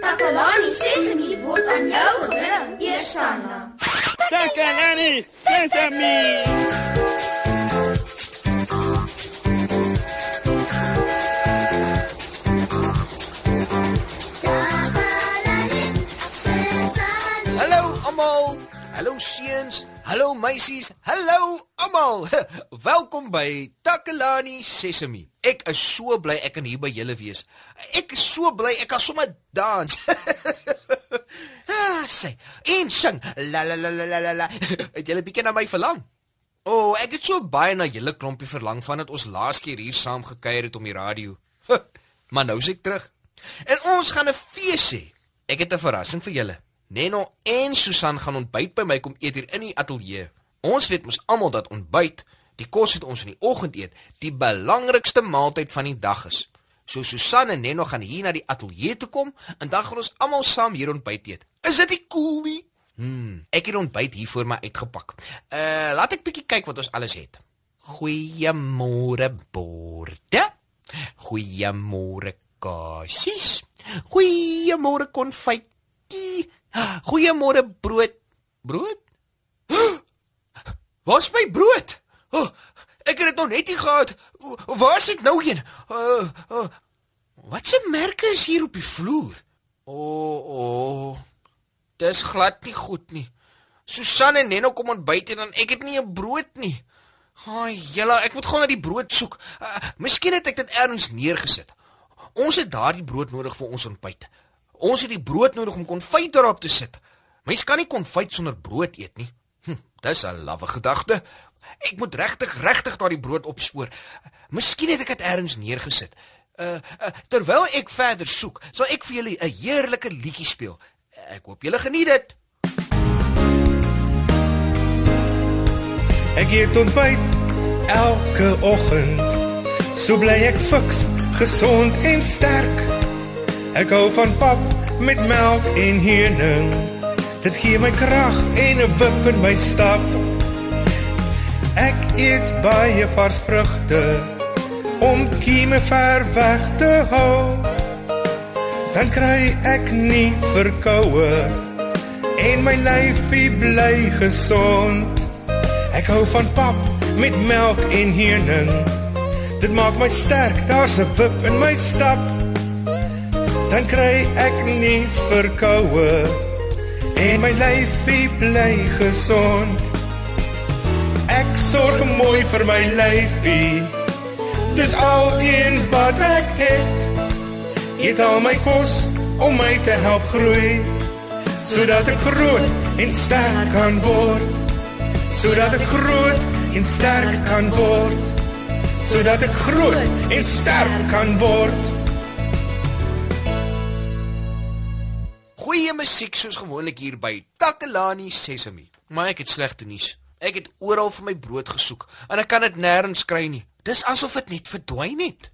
Takalani Sesemi word aan jou gebring, Eersanna. Takalani Sesame. Almal. Hallo seuns. Hallo meisies. Hallo almal. Welkom by Takalani Sesemi. Ek is so bly ek kan hier by julle wees. Ek is so bly ek kan sommer dans. ah, sê. En sing. La la la la la la. Het julle bietjie na my verlang? O, oh, ek het so baie na julle klompie verlang vandat ons laas keer hier saam gekuier het om die radio. maar nou is ek terug. En ons gaan 'n fees hê. Ek het 'n verrassing vir julle. Neno en Susan gaan ontbyt by my kom eet hier in die ateljee. Ons weet mos almal dat ontbyt, die kos wat ons in die oggend eet, die belangrikste maaltyd van die dag is. So Susan en Neno gaan hier na die ateljee toe kom en dan gaan ons almal saam hier ontbyt eet. Is dit nie cool nie? Hmm, ek het ontbyt hier voor my uitgepak. Uh, laat ek bietjie kyk wat ons alles het. Goeiemôre borde. Goeiemôre kassies. Goeiemôre konfytjie. Goeiemôre brood. Brood? Waar's my brood? Oh, ek het dit nog net nie gehad. Waar's dit nou heen? Uh, uh, wat se merke is hier op die vloer? O, oh, o. Oh, dis glad nie goed nie. Susan en Neno kom ontbyt en dan ek het nie 'n brood nie. Ai, julle, ek moet gou na die brood soek. Uh, miskien het ek dit ergens neergesit. Ons het daardie brood nodig vir ons ontbyt. Ons het die brood nodig om konfyt daarop te sit. Mens kan nie konfyt sonder brood eet nie. Hm, dis 'n lawwe gedagte. Ek moet regtig regtig daardie brood opspoor. Miskien het ek dit ergens neergesit. Uh, uh terwyl ek verder soek, sal ek vir julle 'n heerlike liedjie speel. Ek hoop julle geniet dit. Ek eet ontbyt elke oggend. So bly ek fiks, gesond en sterk. Ek hou van pap met melk en honing. Dit gee my krag en 'n wip in my stap. Ek eet baie vars vrugte om kieme ver weg te hou. Dan kry ek nie verkoue en my lyfie bly gesond. Ek hou van pap met melk en honing. Dit maak my sterk, daar's 'n wip in my stap. Dan kry ek nie verkoue en my lyfie bly gesond. Ek sorg mooi vir my lyfie. Dis al een wat ek het. Eet al my kos om my te help groei sodat ek groot en sterk kan word sodat ek groot en sterk kan word sodat ek groot en sterk kan word musiek soos gewoonlik hier by Takalani Sesemi. Maar ek het slegte nuus. Ek het oral vir my brood gesoek en ek kan dit nêrens kry nie. Dis asof dit net verdwyn het.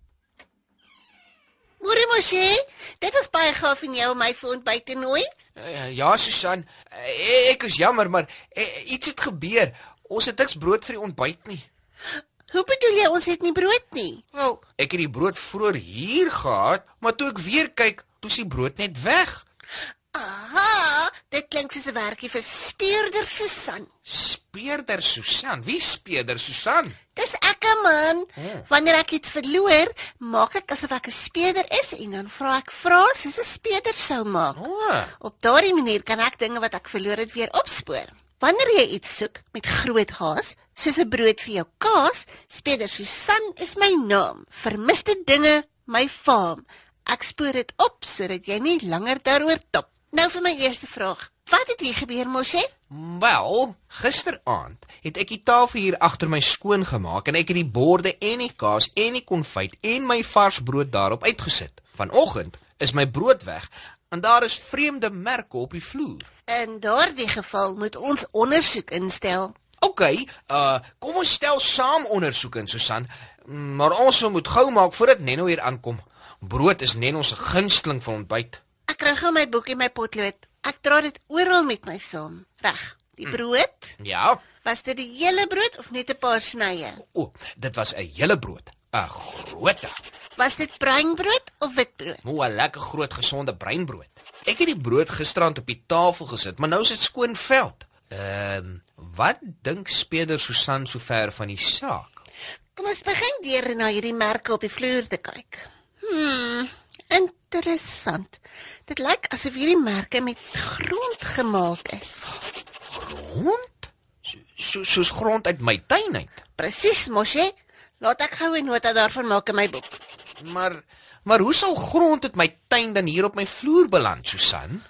Môre mosie, dit was baie gaaf van jou om my vir ontbyt te nooi. Uh, ja, Susan, uh, ek is jammer, maar uh, iets het gebeur. Ons het niks brood vir die ontbyt nie. Hoe bedoel jy ons het nie brood nie? Wel, ek het die brood vroeër hier gehad, maar toe ek weer kyk, toe is die brood net weg. Dit klink soos 'n werkie vir speurder Susan. Speurder Susan, wie speurder Susan? Dis ek, man. Wanneer ek iets verloor, maak ek asof ek 'n speurder is en dan vra ek vrae soos 'n speurder sou maak. Oh, Op daardie manier kan ek dinge wat ek verloor het weer opspoor. Wanneer jy iets soek met groot haas, soos 'n brood vir jou kaas, speurder Susan is my naam. Vermiste dinge, my faam. Ek spoor dit op sodat jy nie langer daaroor top. Nou vir my eerste vraag. Wat het hier gebeur, Mosie? wel, gisteraand het ek die tafel hier agter my skoon gemaak en ek het die borde en die kaas en die konfyt en my vars brood daarop uitgesit. Vanoggend is my brood weg en daar is vreemde merke op die vloer. In daardie geval moet ons ondersoek instel. OK, uh kom ons stel saam ondersoek in Susan, maar ons moet gou maak voordat Nenno hier aankom. Brood is Nenno se gunsteling vir ontbyt. Ek kry gou my boek en my potlood. Ek dra dit oral met my saam. Reg. Die brood? Ja. Was dit die hele brood of net 'n paar snye? O, dit was 'n hele brood. 'n Groot. Was dit bruinbrood of witbrood? O, 'n lekker groot gesonde breinbrood. Ek het die brood gisterand op die tafel gesit, maar nou is dit skoon veld. Ehm, uh, wat dink speeder Susan sover van die saak? Kom ons begin deur na hierdie merke op die vloer te kyk. Hmm, interessant. Dit lyk asof hierdie merke met grond gemaak is. Grond? So, so soos grond uit my tuin uit. Presies, Moshe. Laat ek gou 'n nota daarvan maak in my boek. Maar maar hoe sal grond uit my tuin dan hier op my vloer beland, Susan?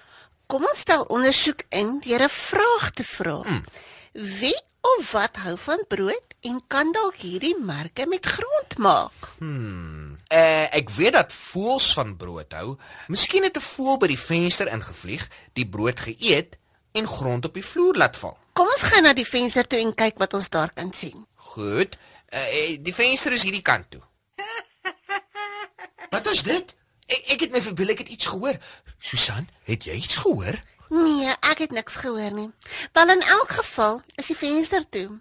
Kom ons stel ondersoek in deur 'n vraag te vra. Hmm. Wie of wat hou van brood en kan dalk hierdie merke met grond maak? Hmm. Uh, ek weet dat voëls van brood hou. Miskien het 'n voël by die venster ingevlieg, die brood geëet en grond op die vloer laat val. Kom ons gaan na die venster toe en kyk wat ons daar kan sien. Goed. Uh, die venster is hierdie kant toe. Wat is dit? Ek ek het my verbeel ek het iets gehoor. Susan, het jy iets gehoor? Nee, ek het niks gehoor nie. Wel in elk geval is die venster toe.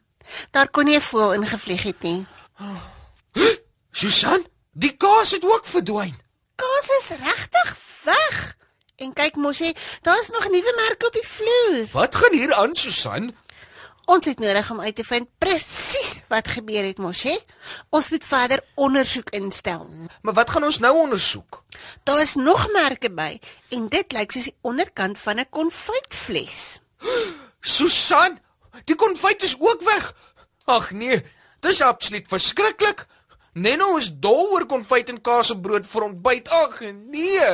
Daar kon nie 'n voël ingevlieg het nie. Susan, die kaas het ook verdwyn. Kaas is regtig weg. En kyk mosie, daar's nog nuwe merke op die vloer. Wat gaan hier aan, Susan? Ons het nodig om uit te vind presies wat gebeur het, mosie. Ons moet verder ondersoek instel. Maar wat gaan ons nou ondersoek? Daar is nog merke by en dit lyk soos die onderkant van 'n konfytvles. Susan, die konfyt is ook weg. Ag nee, dis absoluut verskriklik. Nenno is dol oor konfyt en kaas op brood vir ontbyt. Ag nee.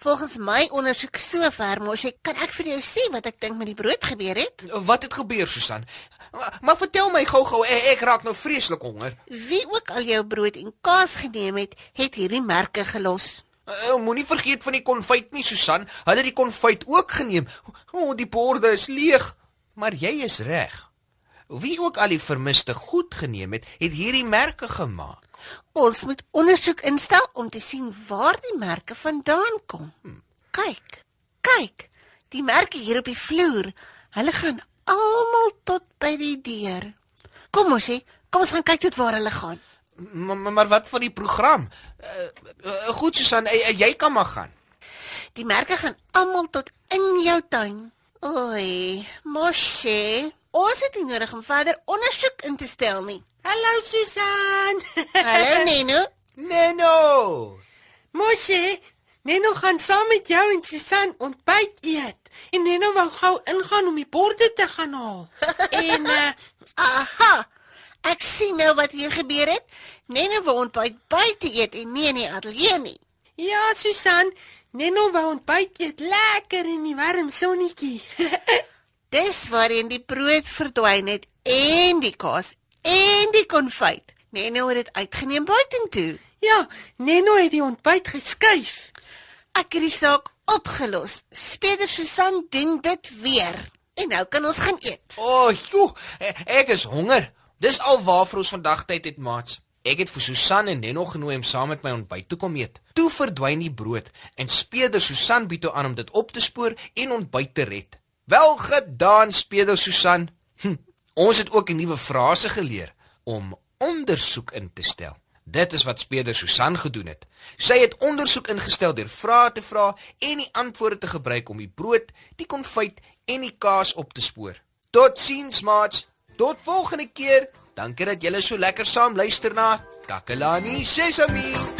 Volgens my ondersoek sover, mos ek kan ek vir jou sê wat ek dink met die brood gebeur het. Wat het gebeur, Susan? Maar, maar vertel my gou-gou, ek, ek raak nou vreeslik honger. Wie ook al jou brood en kaas geneem het, het hierdie merke gelos. Uh, Moenie vergeet van die konfyt nie, Susan. Hulle het die konfyt ook geneem. O, oh, die borde is leeg. Maar jy is reg. Wie ook al die vermiste goed geneem het, het hierdie merke gemaak. Ons moet ondersoek instel om te sien waar die merke vandaan kom. Kyk. Kyk. Die merke hier op die vloer. Hulle gaan almal tot by die deur. Kom ons sê, kom ons gaan kyk tot waar hulle gaan. Maar, maar, wat van die program? Uh, uh, goed Susan, uh, jy kan maar gaan. Die merke gaan almal tot in jou tuin. Oei, Moshe, ons het nie nodig om verder ondersoek in te stel nie. Hallo Susan. Hallo Neno. Neno. Moshe, Neno gaan saam met jou en Susan ontbyt eet. En Neno wou gou ingaan om die borde te gaan haal. en uh, Aha. Ek sien nou wat hier gebeur het. Neno wou ontbyt buite eet en nie in die ateljee nie. ja, Susan, Neno wou ontbyt eet lekker in die warm sonnetjie. Dis waarheen die brood verdwyn het en die kaas en die konfyt. Neno het dit uitgeneem buitentoe. ja, Neno het die ontbyt geskuif. Ek het die saak opgelos. Speder Susan doen dit weer. En nou kan ons gaan eet. O, oh, joe, ek is honger. Dis al waarvoor ons vandag tyd het, maats. Ek het vir Susan en Neno genooi om saam met my ontbyt te kom eet. Toe verdwyn die brood en Speder Susan bied toe aan om dit op te spoor en ontbyt te red. Wel gedaan, Speder Susan. Hm, ons het ook 'n nuwe frase geleer om ondersoek in te stel. Dit is wat Speder Susan gedoen het. Sy het ondersoek ingestel deur vrae te vra en die antwoorde te gebruik om die brood, die konfyt en die kaas op te spoor. Totsiens, maats. Tot volgende keer. Dankie dat julle so lekker saam luister na Takalani Sesami.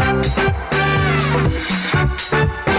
Thank you.